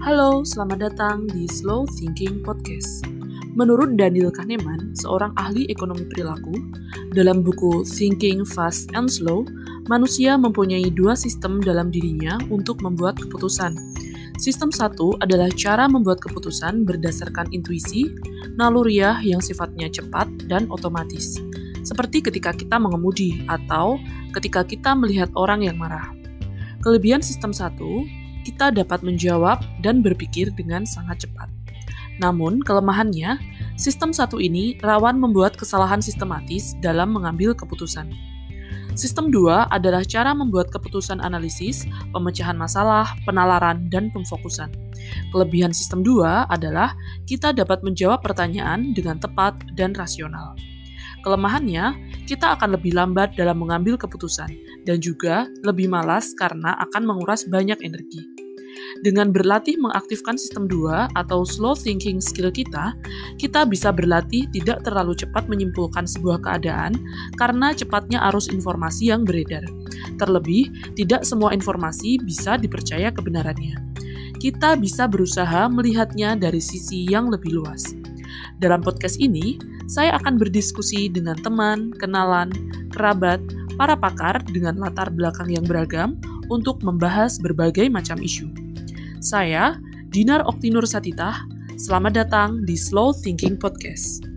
Halo, selamat datang di Slow Thinking Podcast. Menurut Daniel Kahneman, seorang ahli ekonomi perilaku, dalam buku Thinking Fast and Slow, manusia mempunyai dua sistem dalam dirinya untuk membuat keputusan. Sistem satu adalah cara membuat keputusan berdasarkan intuisi, naluriah yang sifatnya cepat dan otomatis, seperti ketika kita mengemudi atau ketika kita melihat orang yang marah. Kelebihan sistem satu, kita dapat menjawab dan berpikir dengan sangat cepat. Namun, kelemahannya, sistem satu ini rawan membuat kesalahan sistematis dalam mengambil keputusan. Sistem 2 adalah cara membuat keputusan analisis, pemecahan masalah, penalaran, dan pemfokusan. Kelebihan sistem 2 adalah kita dapat menjawab pertanyaan dengan tepat dan rasional. Kelemahannya, kita akan lebih lambat dalam mengambil keputusan dan juga lebih malas karena akan menguras banyak energi. Dengan berlatih mengaktifkan sistem 2 atau slow thinking skill kita, kita bisa berlatih tidak terlalu cepat menyimpulkan sebuah keadaan karena cepatnya arus informasi yang beredar. Terlebih, tidak semua informasi bisa dipercaya kebenarannya. Kita bisa berusaha melihatnya dari sisi yang lebih luas. Dalam podcast ini, saya akan berdiskusi dengan teman, kenalan, kerabat, para pakar dengan latar belakang yang beragam untuk membahas berbagai macam isu. Saya, Dinar Oktinur Satitah, selamat datang di Slow Thinking Podcast.